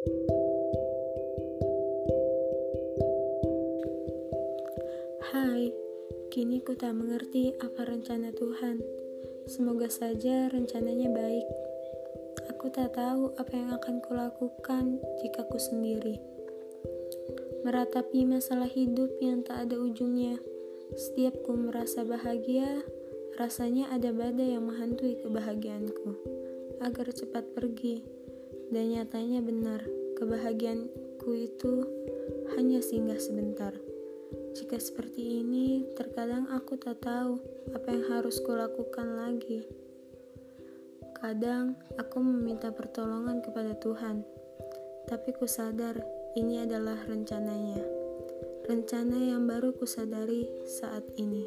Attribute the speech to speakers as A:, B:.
A: Hai, kini ku tak mengerti apa rencana Tuhan. Semoga saja rencananya baik. Aku tak tahu apa yang akan kulakukan jika ku sendiri. Meratapi masalah hidup yang tak ada ujungnya. Setiap ku merasa bahagia, rasanya ada badai yang menghantui kebahagiaanku agar cepat pergi. Dan nyatanya benar, kebahagiaanku itu hanya singgah sebentar. Jika seperti ini, terkadang aku tak tahu apa yang harus kulakukan lagi. Kadang aku meminta pertolongan kepada Tuhan, tapi ku sadar ini adalah rencananya. Rencana yang baru kusadari saat ini.